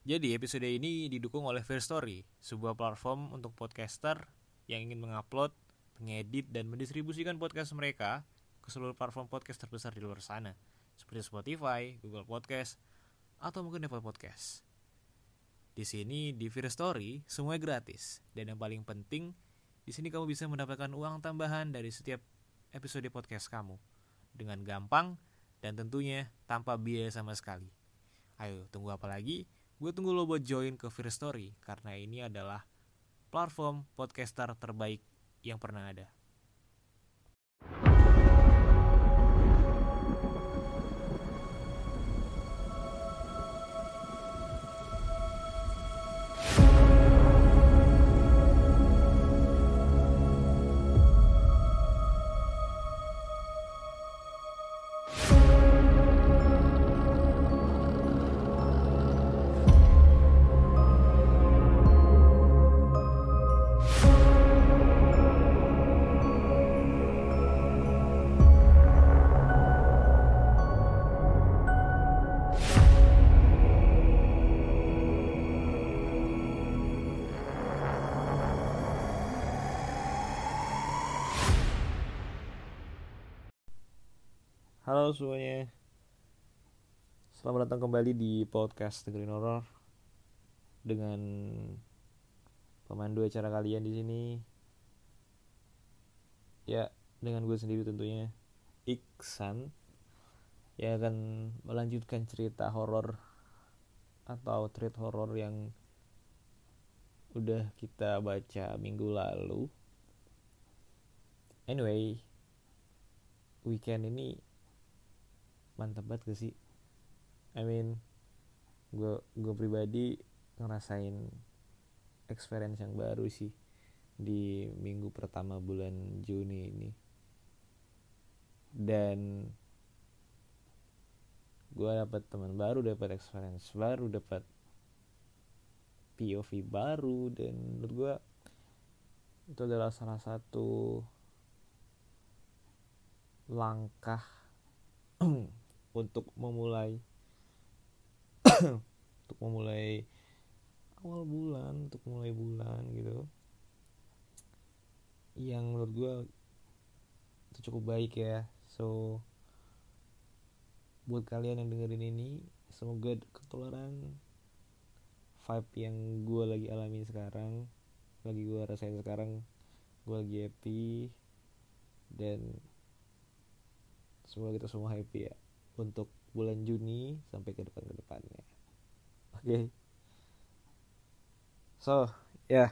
Jadi episode ini didukung oleh First Story, sebuah platform untuk podcaster yang ingin mengupload, mengedit, dan mendistribusikan podcast mereka ke seluruh platform podcast terbesar di luar sana, seperti Spotify, Google Podcast, atau mungkin Apple Podcast. Di sini di First Story semuanya gratis dan yang paling penting di sini kamu bisa mendapatkan uang tambahan dari setiap episode podcast kamu dengan gampang dan tentunya tanpa biaya sama sekali. Ayo tunggu apa lagi? Gue tunggu lo buat join ke First Story karena ini adalah platform podcaster terbaik yang pernah ada. Halo semuanya. Selamat datang kembali di podcast The Green Horror Dengan pemandu acara kalian di sini. Ya, dengan gue sendiri tentunya Iksan Ya akan melanjutkan cerita horor Atau treat horor yang Udah kita baca minggu lalu. Anyway Weekend ini mantap banget gak sih? I mean gue gue pribadi ngerasain experience yang baru sih di minggu pertama bulan Juni ini. Dan gue dapat teman baru dapat experience baru dapat POV baru dan menurut gue itu adalah salah satu langkah untuk memulai untuk memulai awal bulan untuk mulai bulan gitu. Yang menurut gue itu cukup baik ya. So buat kalian yang dengerin ini semoga ketularan vibe yang gue lagi alami sekarang lagi gue rasain sekarang gue lagi happy dan semoga kita semua happy ya untuk bulan Juni sampai ke depan ke depannya. Oke. Okay. So, ya. Yeah.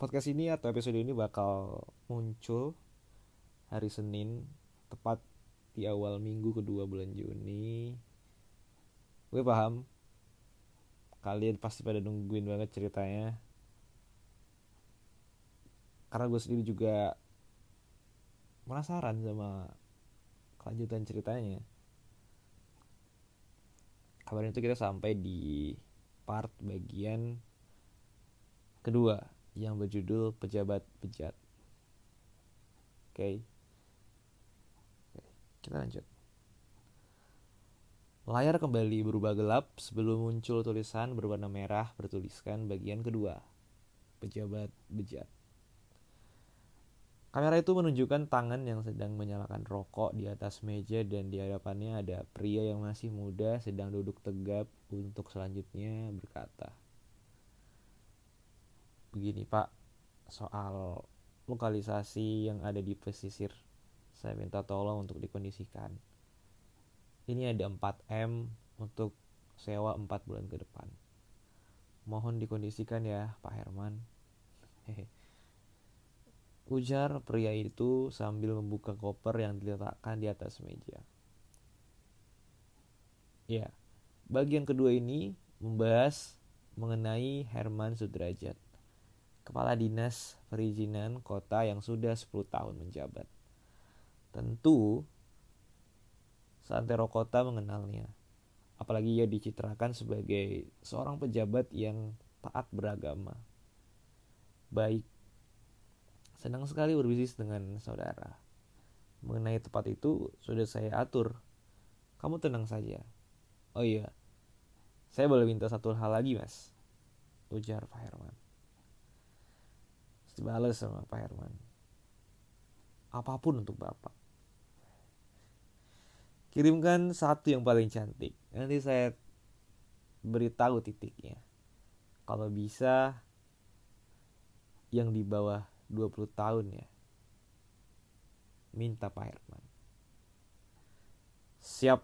Podcast ini atau episode ini bakal muncul hari Senin tepat di awal minggu kedua bulan Juni. Gue paham kalian pasti pada nungguin banget ceritanya. Karena gue sendiri juga penasaran sama kelanjutan ceritanya kemarin itu kita sampai di part bagian kedua yang berjudul pejabat bejat oke okay. kita lanjut Layar kembali berubah gelap sebelum muncul tulisan berwarna merah bertuliskan bagian kedua. Pejabat bejat. Kamera itu menunjukkan tangan yang sedang menyalakan rokok di atas meja dan di hadapannya ada pria yang masih muda sedang duduk tegap untuk selanjutnya berkata. Begini pak, soal lokalisasi yang ada di pesisir, saya minta tolong untuk dikondisikan. Ini ada 4M untuk sewa 4 bulan ke depan. Mohon dikondisikan ya Pak Herman. Hehe. Ujar pria itu sambil membuka koper yang diletakkan di atas meja. Ya, bagian kedua ini membahas mengenai Herman Sudrajat, Kepala Dinas Perizinan Kota yang sudah 10 tahun menjabat. Tentu, Santero Kota mengenalnya, apalagi ia dicitrakan sebagai seorang pejabat yang taat beragama, baik Senang sekali berbisnis dengan saudara. Mengenai tempat itu sudah saya atur. Kamu tenang saja. Oh iya, Saya boleh minta satu hal lagi mas Ujar Pak Herman Dibalas sama Pak Herman Apa pun untuk Bapak Kirimkan satu yang paling cantik Nanti saya beritahu titiknya Kalau bisa Yang di bawah 20 tahun ya. Minta Pak Herman. Siap.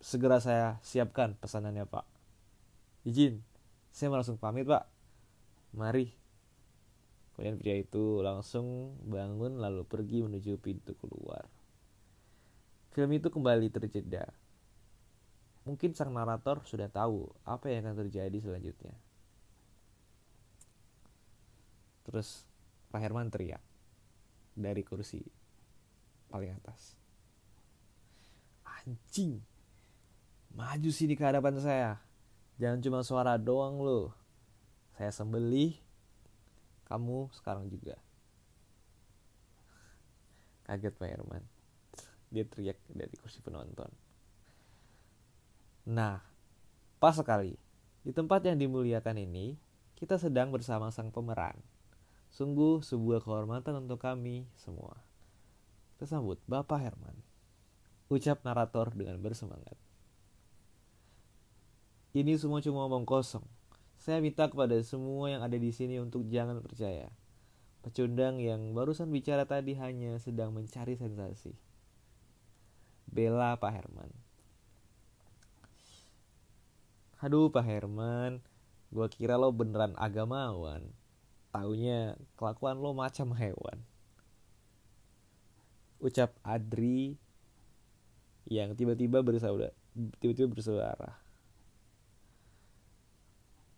Segera saya siapkan pesanannya pak. Izin saya langsung pamit pak. Mari. Kemudian pria itu langsung bangun lalu pergi menuju pintu keluar. Film itu kembali terjeda. Mungkin sang narator sudah tahu apa yang akan terjadi selanjutnya. Terus Pak Herman teriak dari kursi paling atas anjing Maju sini ke hadapan saya. Jangan cuma suara doang lo. Saya sembelih. Kamu sekarang juga. Kaget Pak Herman. Dia teriak dari kursi penonton. Nah, pas sekali. Di tempat yang dimuliakan ini, kita sedang bersama sang pemeran. Sungguh sebuah kehormatan untuk kami semua. Kita sambut Bapak Herman. Ucap narator dengan bersemangat. Ini semua cuma omong kosong. Saya minta kepada semua yang ada di sini untuk jangan percaya. Pecundang yang barusan bicara tadi hanya sedang mencari sensasi. Bela Pak Herman. Aduh Pak Herman, gua kira lo beneran agamawan. Taunya kelakuan lo macam hewan. Ucap Adri yang tiba-tiba bersaudara, tiba-tiba bersuara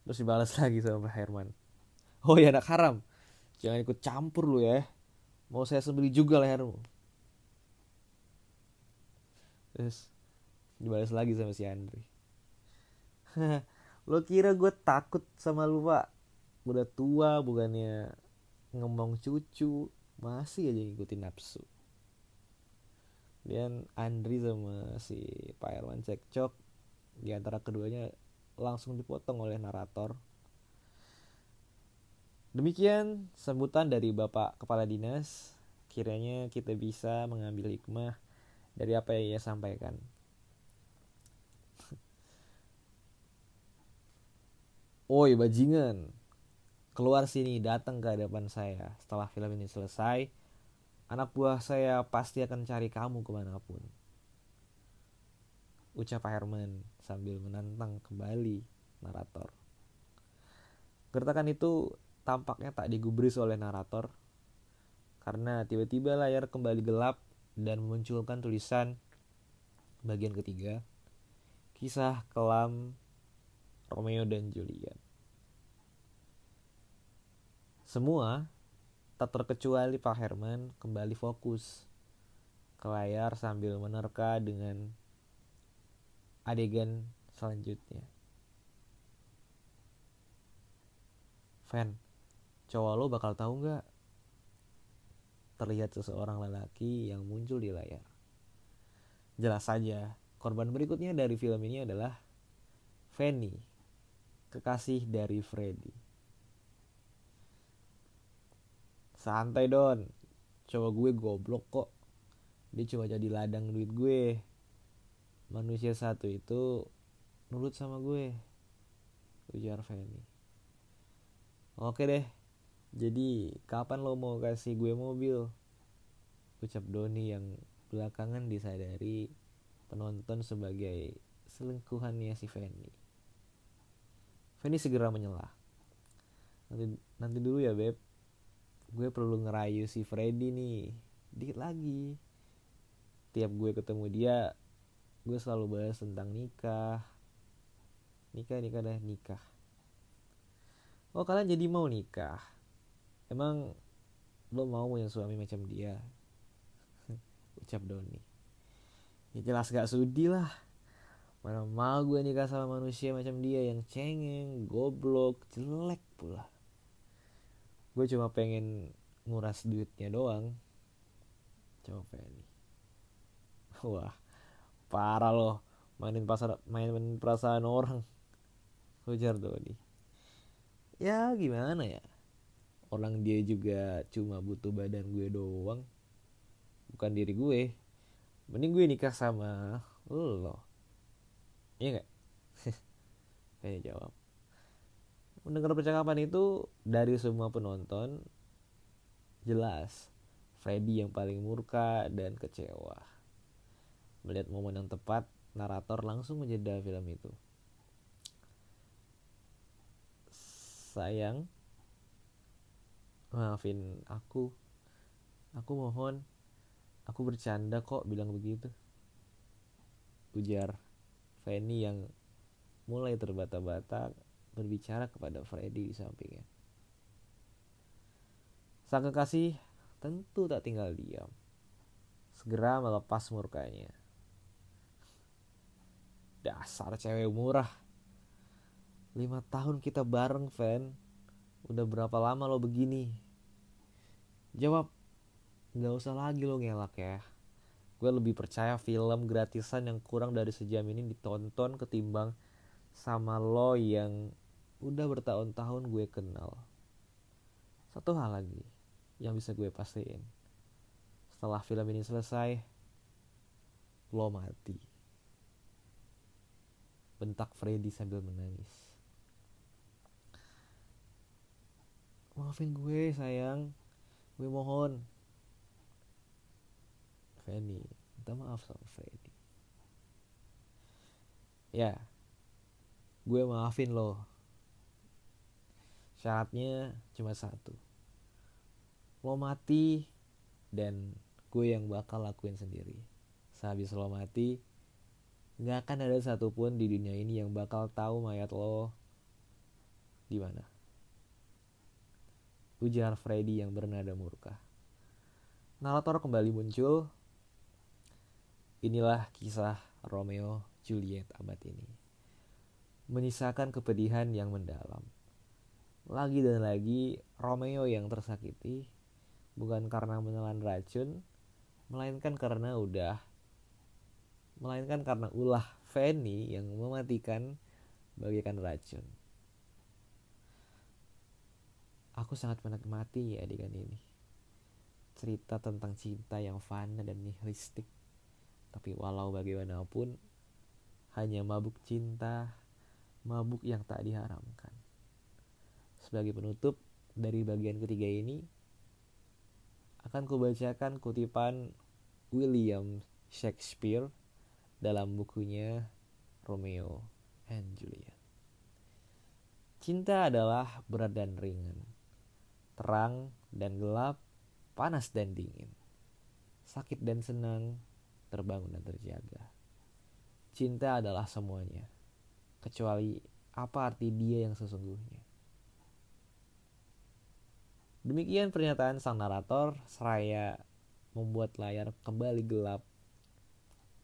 terus dibalas lagi sama Pak Herman. Oh ya anak haram. Jangan ikut campur lu ya. Mau saya sembeli juga lehermu. Terus dibalas lagi sama si Andri. Lo kira gue takut sama lu pak udah tua bukannya ngomong cucu masih aja ngikutin nafsu dan Andri sama si Pak Herman cekcok di antara keduanya langsung dipotong oleh narator. Demikian sambutan dari Bapak Kepala Dinas. Kiranya kita bisa mengambil hikmah dari apa yang ia sampaikan. Oi bajingan, keluar sini datang ke hadapan saya. Setelah film ini selesai, anak buah saya pasti akan cari kamu ke mana pun ucap Herman sambil menantang kembali narator. Gertakan itu tampaknya tak digubris oleh narator karena tiba-tiba layar kembali gelap dan memunculkan tulisan bagian ketiga kisah kelam Romeo dan Juliet. Semua tak terkecuali Pak Herman kembali fokus ke layar sambil menerka dengan adegan selanjutnya. Fan, cowok lo bakal tahu nggak? Terlihat seseorang lelaki yang muncul di layar. Jelas saja, korban berikutnya dari film ini adalah Fanny, kekasih dari Freddy. Santai Don, cowok gue goblok kok. Dia cuma jadi ladang duit gue. Manusia satu itu nurut sama gue ujar Fanny oke deh. Jadi kapan lo mau kasih gue mobil? Ucap Doni yang belakangan disadari penonton sebagai selingkuhannya si Fanny Fanny segera menyelah nanti nanti dulu ya beb gue perlu ngerayu si Freddy nih. Dikit lagi. Tiap gue ketemu dia gue selalu bahas tentang nikah. Nikah nikah dah nikah. Oh kalian jadi mau nikah? Emang lo mau punya suami macam dia? Ucap Doni. Ya jelas gak sudi lah. Mana mau gue nikah sama manusia macam dia yang cengeng goblok jelek pula gue cuma pengen nguras duitnya doang. Coba ini wah parah loh. Mainin pasar mainin perasaan orang. Ujar Dodi ya gimana ya? Orang dia juga cuma butuh badan gue doang. Bukan diri gue. Mending gue nikah sama lo. Iya gak kayak jawab mendengar percakapan itu dari semua penonton jelas Freddy yang paling murka dan kecewa. Melihat momen yang tepat narator langsung menjeda film itu. Sayang maafin aku. Aku mohon aku bercanda kok bilang begitu. Ujar Fanny yang mulai terbata-bata berbicara kepada Freddy di sampingnya. Sang kekasih tentu tak tinggal diam. Segera melepas murkanya. Dasar cewek murah. Lima tahun kita bareng fan udah berapa lama lo begini? Jawab nggak usah lagi lo ngelak ya. Gue lebih percaya film gratisan yang kurang dari sejam ini ditonton ketimbang sama lo yang udah bertahun-tahun gue kenal. Satu hal lagi yang bisa gue pastiin. Setelah film ini selesai lo mati. Bentak Freddy sambil menangis. Maafin gue sayang. Gue mohon. Fanny minta maaf sama Freddy. Ya gue maafin lo syaratnya cuma satu lo mati dan gue yang bakal lakuin sendiri sehabis lo mati nggak akan ada satupun di dunia ini yang bakal tahu mayat lo di mana ujar Freddy yang bernada murka. Narator kembali muncul. Inilah kisah Romeo Juliet abad ini. Menyisakan kepedihan yang mendalam. Lagi dan lagi Romeo yang tersakiti bukan karena menelan racun, melainkan karena udah melainkan karena ulah Fanny yang mematikan bagaikan racun. Aku sangat menikmati adegan ini. Cerita tentang cinta yang fana dan nihilistik. Tapi walau bagaimanapun, hanya mabuk cinta, mabuk yang tak diharamkan. Sebagai penutup dari bagian ketiga ini, akan kubacakan kutipan William Shakespeare dalam bukunya Romeo and Juliet. Cinta adalah berat dan ringan terang dan gelap, panas dan dingin, sakit dan senang, terbangun dan terjaga. Cinta adalah semuanya, kecuali apa arti dia yang sesungguhnya. Demikian pernyataan sang narator seraya membuat layar kembali gelap.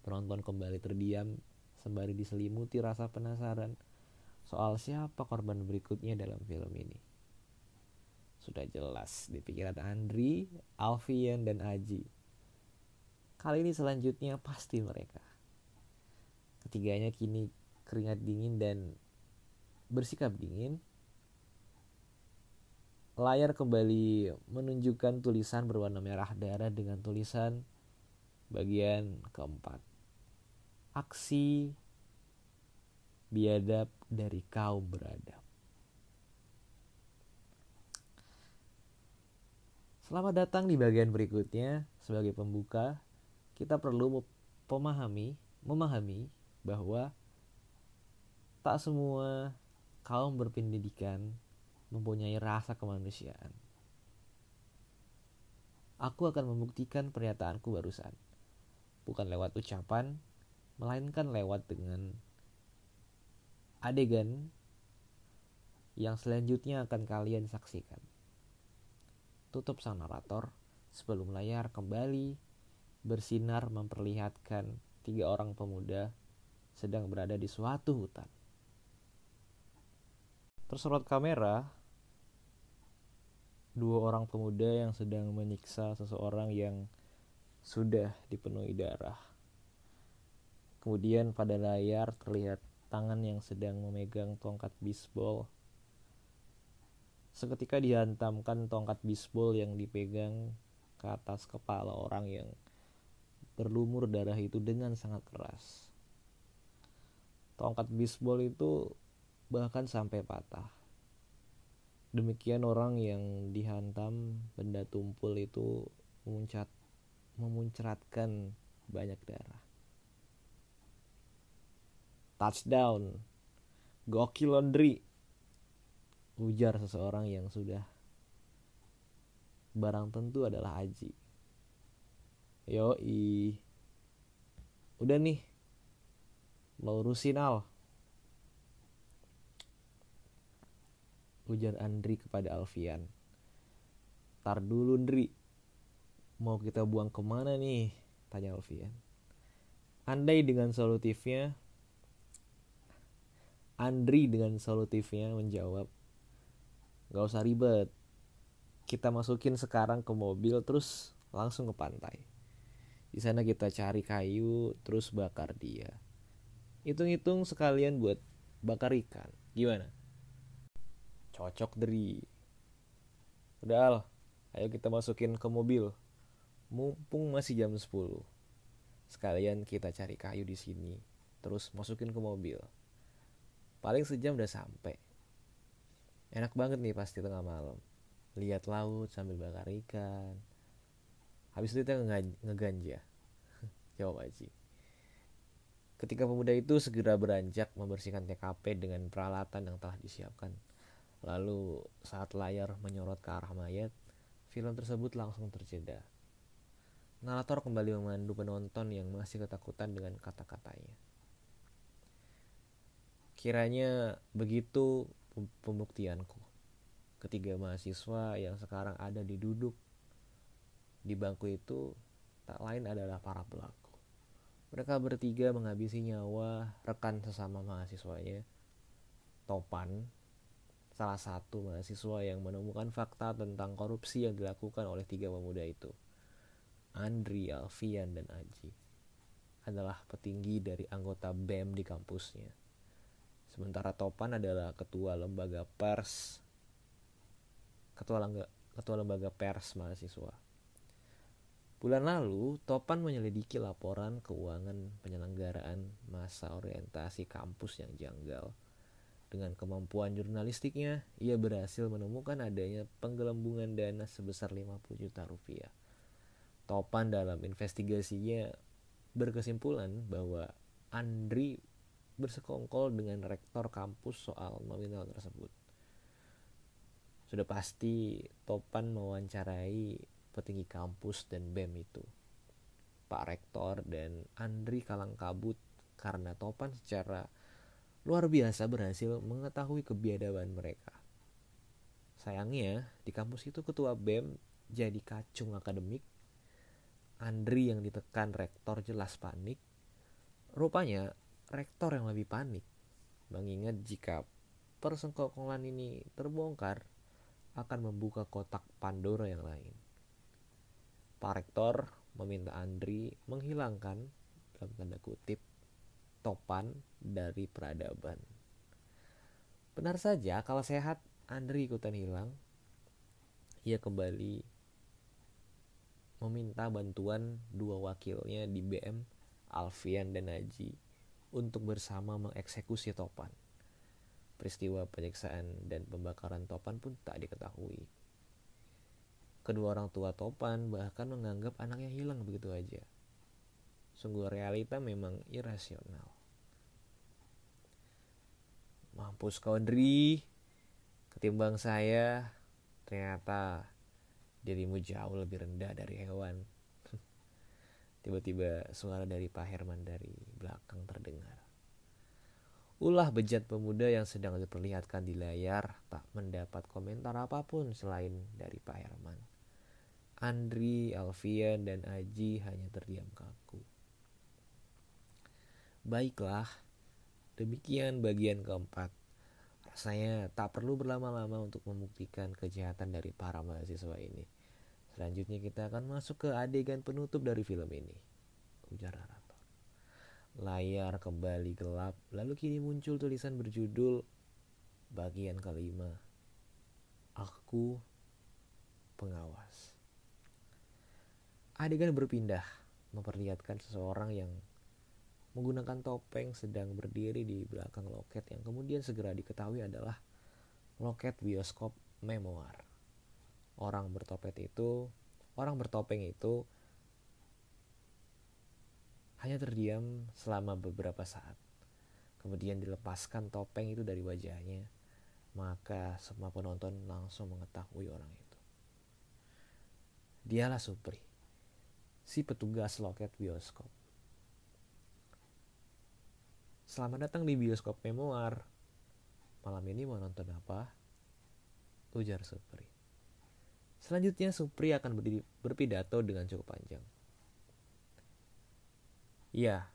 Penonton kembali terdiam sembari diselimuti rasa penasaran soal siapa korban berikutnya dalam film ini sudah jelas di pikiran Andri, Alfian, dan Aji. Kali ini selanjutnya pasti mereka. Ketiganya kini keringat dingin dan bersikap dingin. Layar kembali menunjukkan tulisan berwarna merah darah dengan tulisan bagian keempat. Aksi biadab dari kaum beradab. Selamat datang di bagian berikutnya. Sebagai pembuka, kita perlu memahami, memahami bahwa tak semua kaum berpendidikan mempunyai rasa kemanusiaan. Aku akan membuktikan pernyataanku barusan. Bukan lewat ucapan, melainkan lewat dengan adegan yang selanjutnya akan kalian saksikan tutup sang narator sebelum layar kembali bersinar memperlihatkan tiga orang pemuda sedang berada di suatu hutan. Tersorot kamera dua orang pemuda yang sedang menyiksa seseorang yang sudah dipenuhi darah. Kemudian pada layar terlihat tangan yang sedang memegang tongkat bisbol. Seketika dihantamkan tongkat bisbol yang dipegang ke atas kepala orang yang berlumur darah itu dengan sangat keras. Tongkat bisbol itu bahkan sampai patah. Demikian orang yang dihantam benda tumpul itu memuncat memuncratkan banyak darah. Touchdown. Gokil laundry. Ujar seseorang yang sudah barang tentu adalah Aji. Yoi. Udah nih. Mau urusin Al. Ujar Andri kepada Alfian. Tar dulu Andri. Mau kita buang ke mana nih? Tanya Alfian. Andai dengan solutifnya Andri dengan solutifnya menjawab Gak usah ribet Kita masukin sekarang ke mobil terus langsung ke pantai di sana kita cari kayu terus bakar dia hitung-hitung sekalian buat bakar ikan gimana cocok dari udah al. Ayo kita masukin ke mobil. Mumpung masih jam 10 sekalian kita cari kayu di sini. Terus masukin ke mobil. Paling sejam udah sampai. Enak banget nih pasti tengah malam. Lihat laut sambil bakar ikan. Habis itu kita ngeganja. Jawab Aji. Ketika pemuda itu segera beranjak membersihkan TKP dengan peralatan yang telah disiapkan lalu saat layar menyorot ke arah mayat film tersebut langsung terjeda Narator kembali memandu penonton yang masih ketakutan dengan kata-katanya. Kiranya begitu pembuktianku. Ketiga mahasiswa yang sekarang ada di duduk di bangku itu tak lain adalah para pelaku. Mereka bertiga menghabisi nyawa rekan sesama mahasiswanya, Topan, salah satu mahasiswa yang menemukan fakta tentang korupsi yang dilakukan oleh tiga pemuda itu. Andri, Alfian, dan Aji adalah petinggi dari anggota BEM di kampusnya. Sementara Topan adalah ketua lembaga pers ketua lembaga, ketua lembaga pers mahasiswa. Bulan lalu, Topan menyelidiki laporan keuangan penyelenggaraan masa orientasi kampus yang janggal. Dengan kemampuan jurnalistiknya, ia berhasil menemukan adanya penggelembungan dana sebesar 50 juta rupiah. Topan dalam investigasinya berkesimpulan bahwa Andri bersekongkol dengan rektor kampus soal nominal tersebut. Sudah pasti Topan mewawancarai petinggi kampus dan BEM itu. Pak Rektor dan Andri kalang kabut karena Topan secara luar biasa berhasil mengetahui kebiadaban mereka. Sayangnya, di kampus itu ketua BEM jadi kacung akademik Andri yang ditekan rektor jelas panik. Rupanya rektor yang lebih panik. Mengingat jika persengkokolan ini terbongkar akan membuka kotak Pandora yang lain. Pak Rektor meminta Andri menghilangkan dalam tanda kutip topan dari peradaban. Benar saja kalau sehat Andri ikutan hilang. Ia kembali meminta bantuan dua wakilnya di BM, Alfian dan Haji, untuk bersama mengeksekusi Topan. Peristiwa penyiksaan dan pembakaran Topan pun tak diketahui. Kedua orang tua Topan bahkan menganggap anaknya hilang begitu aja. Sungguh realita memang irasional. Mampus kau Dri, ketimbang saya, ternyata dirimu jauh lebih rendah dari hewan. Tiba-tiba suara dari Pak Herman dari belakang terdengar. Ulah bejat pemuda yang sedang diperlihatkan di layar tak mendapat komentar apa pun selain dari Pak Herman. Andri, Alfian, dan Aji hanya terdiam kaku. Baiklah, demikian bagian keempat. Rasanya tak perlu berlama-lama untuk membuktikan kejahatan dari para mahasiswa ini. Selanjutnya kita akan masuk ke adegan penutup dari film ini. Ujar narator. Layar kembali gelap, lalu kini muncul tulisan berjudul bagian kelima. Aku pengawas. Adegan berpindah, memperlihatkan seseorang yang menggunakan topeng sedang berdiri di belakang loket yang kemudian segera diketahui adalah loket bioskop memoir. Orang bertopet itu, orang bertopeng itu hanya terdiam selama beberapa saat. Kemudian dilepaskan topeng itu dari wajahnya, maka semua penonton langsung mengetahui orang itu. Dialah Supri, si petugas loket bioskop. Selamat datang di bioskop memoir. Malam ini mau nonton apa? Ujar Supri. Selanjutnya Supri akan berdiri, berpidato dengan cukup panjang. Ya,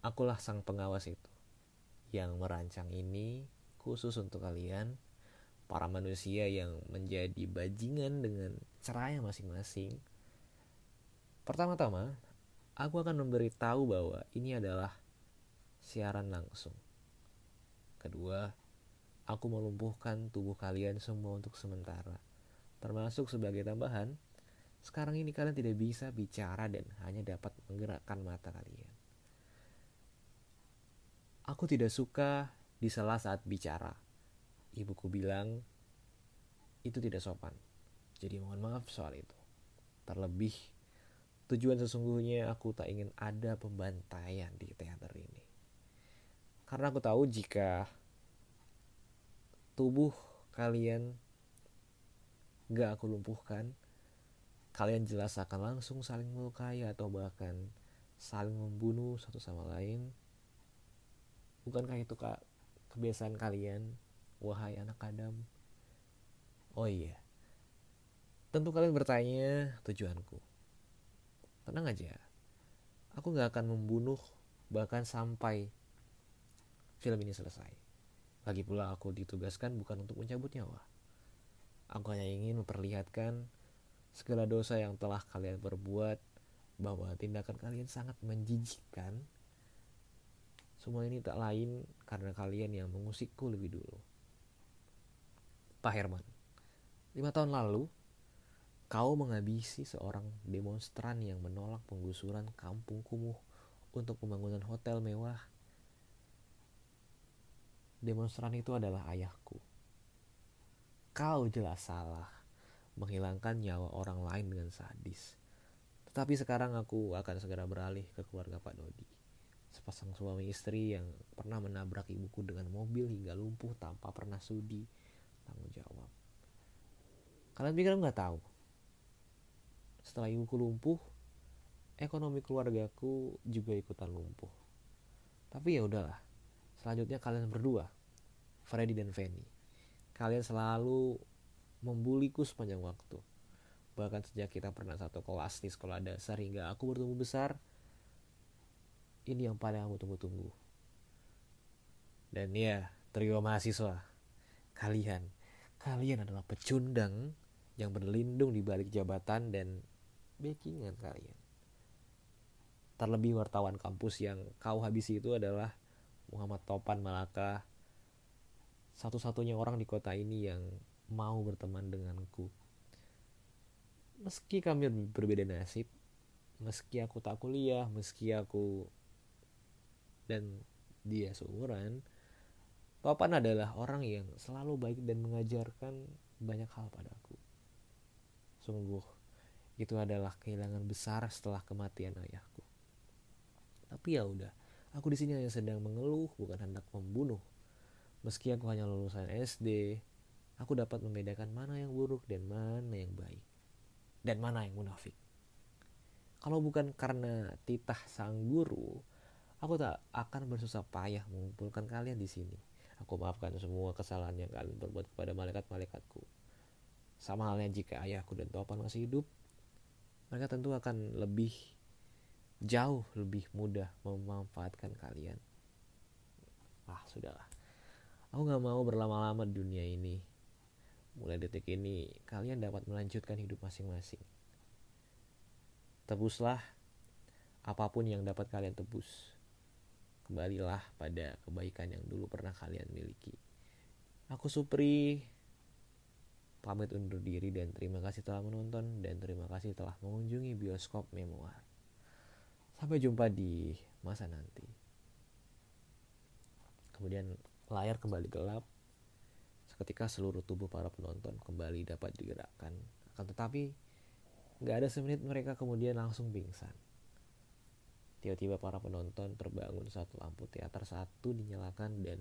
akulah sang pengawas itu yang merancang ini khusus untuk kalian para manusia yang menjadi bajingan dengan caranya masing-masing. Pertama-tama, aku akan memberitahu bahwa ini adalah siaran langsung. Kedua, aku melumpuhkan tubuh kalian semua untuk sementara. Termasuk sebagai tambahan, sekarang ini kalian tidak bisa bicara dan hanya dapat menggerakkan mata kalian. Aku tidak suka di salah saat bicara. Ibuku bilang itu tidak sopan. Jadi mohon maaf soal itu. Terlebih, tujuan sesungguhnya aku tak ingin ada pembantaian di teater ini. Karena aku tahu jika tubuh kalian gak aku lumpuhkan, kalian jelas akan langsung saling melukai atau bahkan saling membunuh satu sama lain. Bukankah itu kak kebiasaan kalian, wahai anak Adam? Oh iya, tentu kalian bertanya tujuanku. Tenang aja, aku gak akan membunuh bahkan sampai film ini selesai. Lagi pula aku ditugaskan bukan untuk mencabut nyawa. Aku hanya ingin memperlihatkan segala dosa yang telah kalian perbuat bahwa tindakan kalian sangat menjijikkan. Semua ini tak lain karena kalian yang mengusikku lebih dulu. Pak Herman, lima tahun lalu kau menghabisi seorang demonstran yang menolak penggusuran kampung kumuh untuk pembangunan hotel mewah demonstran itu adalah ayahku. Kau jelas salah menghilangkan nyawa orang lain dengan sadis. Tetapi sekarang aku akan segera beralih ke keluarga Pak Dodi. Sepasang suami istri yang pernah menabrak ibuku dengan mobil hingga lumpuh tanpa pernah sudi tanggung jawab. Kalian pikir nggak tahu? Setelah ibuku lumpuh, ekonomi keluargaku juga ikutan lumpuh. Tapi ya udahlah, selanjutnya kalian berdua Freddy dan Fanny. Kalian selalu membuliku sepanjang waktu. Bahkan sejak kita pernah satu kelas di sekolah dasar hingga aku bertumbuh besar, ini yang paling aku tunggu-tunggu. Dan ya, trio mahasiswa, kalian, kalian adalah pecundang yang berlindung di balik jabatan dan backingan kalian. Terlebih wartawan kampus yang kau habisi itu adalah Muhammad Topan Malaka, satu-satunya orang di kota ini yang mau berteman denganku. Meski kami berbeda nasib, meski aku tak kuliah, meski aku dan dia seumuran, Papan adalah orang yang selalu baik dan mengajarkan banyak hal padaku. Sungguh, itu adalah kehilangan besar setelah kematian ayahku. Tapi ya udah, aku di sini hanya sedang mengeluh, bukan hendak membunuh. Meski aku hanya lulusan SD, aku dapat membedakan mana yang buruk dan mana yang baik. Dan mana yang munafik. Kalau bukan karena titah sang guru, aku tak akan bersusah payah mengumpulkan kalian di sini. Aku maafkan semua kesalahan yang kalian perbuat kepada malaikat-malaikatku. Sama halnya jika ayahku dan Topan masih hidup, mereka tentu akan lebih jauh lebih mudah memanfaatkan kalian. Ah, sudahlah. Aku gak mau berlama-lama di dunia ini. Mulai detik ini, kalian dapat melanjutkan hidup masing-masing. Tebuslah apa pun yang dapat kalian tebus. kembalilah pada kebaikan yang dulu pernah kalian miliki. Aku Supri, pamit undur diri dan terima kasih telah menonton dan terima kasih telah mengunjungi bioskop memoir. Sampai jumpa di masa nanti. Kemudian layar kembali gelap. Seketika seluruh tubuh para penonton kembali dapat digerakkan. Akan tetapi, nggak ada semenit mereka kemudian langsung pingsan. Tiba-tiba para penonton terbangun saat lampu teater satu dinyalakan dan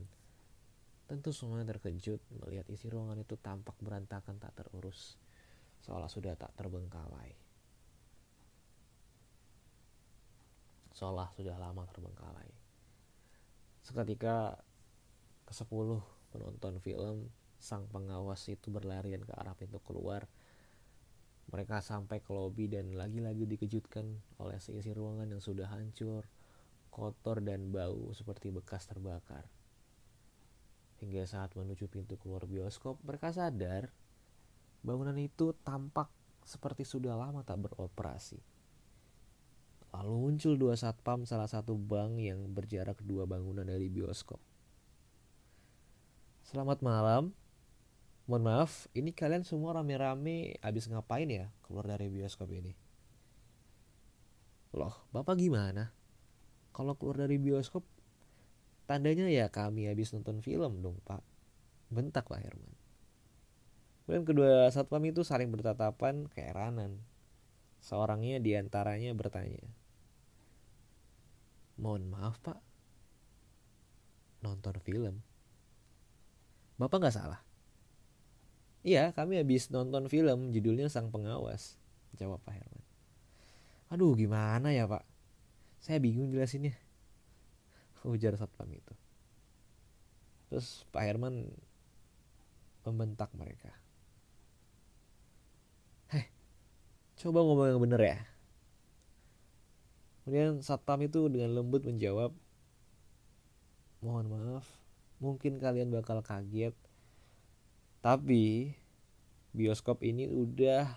tentu semuanya terkejut melihat isi ruangan itu tampak berantakan tak terurus, seolah sudah tak terbengkalai. Seolah sudah lama terbengkalai. Seketika ke sepuluh penonton film sang pengawas itu berlarian ke arah pintu keluar mereka sampai ke lobi dan lagi-lagi dikejutkan oleh seisi ruangan yang sudah hancur, kotor dan bau seperti bekas terbakar. Hingga saat menuju pintu keluar bioskop, mereka sadar bangunan itu tampak seperti sudah lama tak beroperasi. Lalu muncul dua satpam salah satu bank yang berjarak dua bangunan dari bioskop. Selamat malam, Mohon maaf, ini kalian semua rame-rame habis ngapain ya keluar dari bioskop ini? Loh, Bapak gimana? Kalau keluar dari bioskop, tandanya ya kami habis nonton film dong, Pak. Bentak Pak Herman. Kemudian kedua satpam itu saling bertatapan keheranan. Seorangnya di antaranya bertanya, Mohon maaf Pak, nonton film. Bapak nggak salah. Iya, kami habis nonton film judulnya Sang Pengawas. Jawab Pak Herman. Aduh, gimana ya Pak? Saya bingung jelasinnya. Ujar satpam itu. Terus Pak Herman membentak mereka. Heh, coba ngomong yang bener ya. Kemudian satpam itu dengan lembut menjawab, Mohon maaf, mungkin kalian bakal kaget tapi bioskop ini udah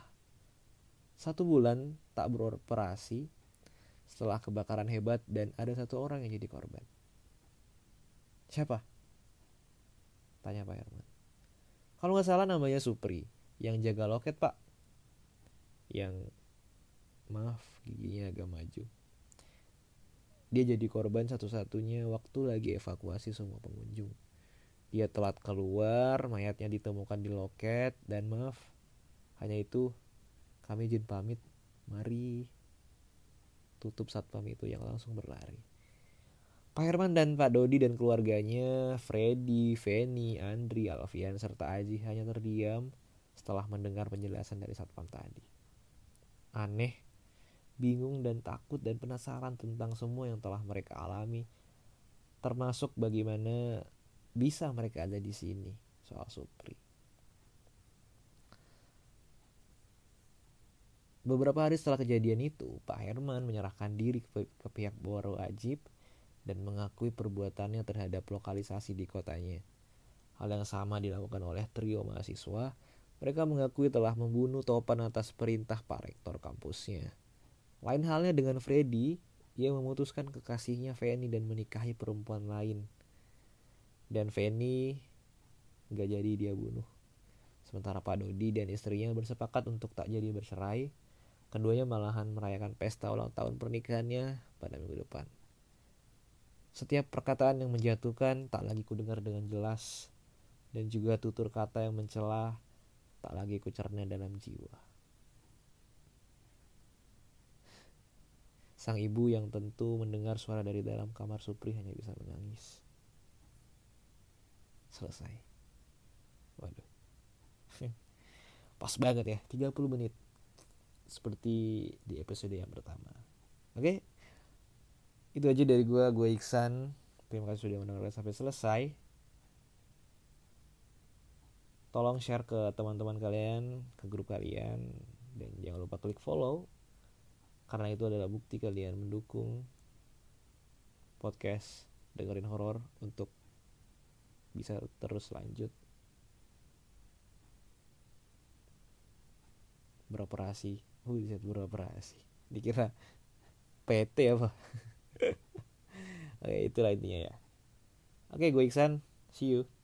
satu bulan tak beroperasi setelah kebakaran hebat dan ada satu orang yang jadi korban. Siapa? Tanya Pak Herman. Kalau nggak salah namanya Supri yang jaga loket Pak. Yang maaf giginya agak maju. Dia jadi korban satu-satunya waktu lagi evakuasi semua pengunjung. Dia telat keluar, mayatnya ditemukan di loket, dan maaf, hanya itu kami izin pamit. Mari tutup satpam itu yang langsung berlari. Pak Herman dan Pak Dodi dan keluarganya, Freddy, Feni, Andri, Alfian, serta Aji hanya terdiam setelah mendengar penjelasan dari satpam tadi. Aneh, bingung dan takut dan penasaran tentang semua yang telah mereka alami, termasuk bagaimana bisa mereka ada di sini soal Supri. Beberapa hari setelah kejadian itu, Pak Herman menyerahkan diri ke, ke pihak wajib dan mengakui perbuatannya terhadap lokalisasi di kotanya. Hal yang sama dilakukan oleh trio mahasiswa. Mereka mengakui telah membunuh Topan atas perintah Pak Rektor kampusnya. Lain halnya dengan Freddy, ia memutuskan kekasihnya Feni dan menikahi perempuan lain dan Feni gak jadi dia bunuh. Sementara Pak Dodi dan istrinya bersepakat untuk tak jadi bercerai. Keduanya malahan merayakan pesta ulang tahun pernikahannya pada minggu depan. Setiap perkataan yang menjatuhkan tak lagi kudengar dengan jelas dan juga tutur kata yang mencela tak lagi kucerna dalam jiwa. Sang ibu yang tentu mendengar suara dari dalam kamar Supri hanya bisa menangis. Selesai. Waduh. Pas banget ya 30 menit. Seperti di episode yang pertama. Oke? Itu aja dari gue gue Iksan. Terima kasih sudah mendengarkan sampai selesai. Tolong share ke teman-teman kalian ke grup kalian. Dan jangan lupa klik follow karena itu adalah bukti kalian mendukung podcast dengerin horor untuk bisa terus lanjut beroperasi. Bisa beroperasi. Dikira PT apa? Oke itulah intinya ya. Oke gue Iksan. See you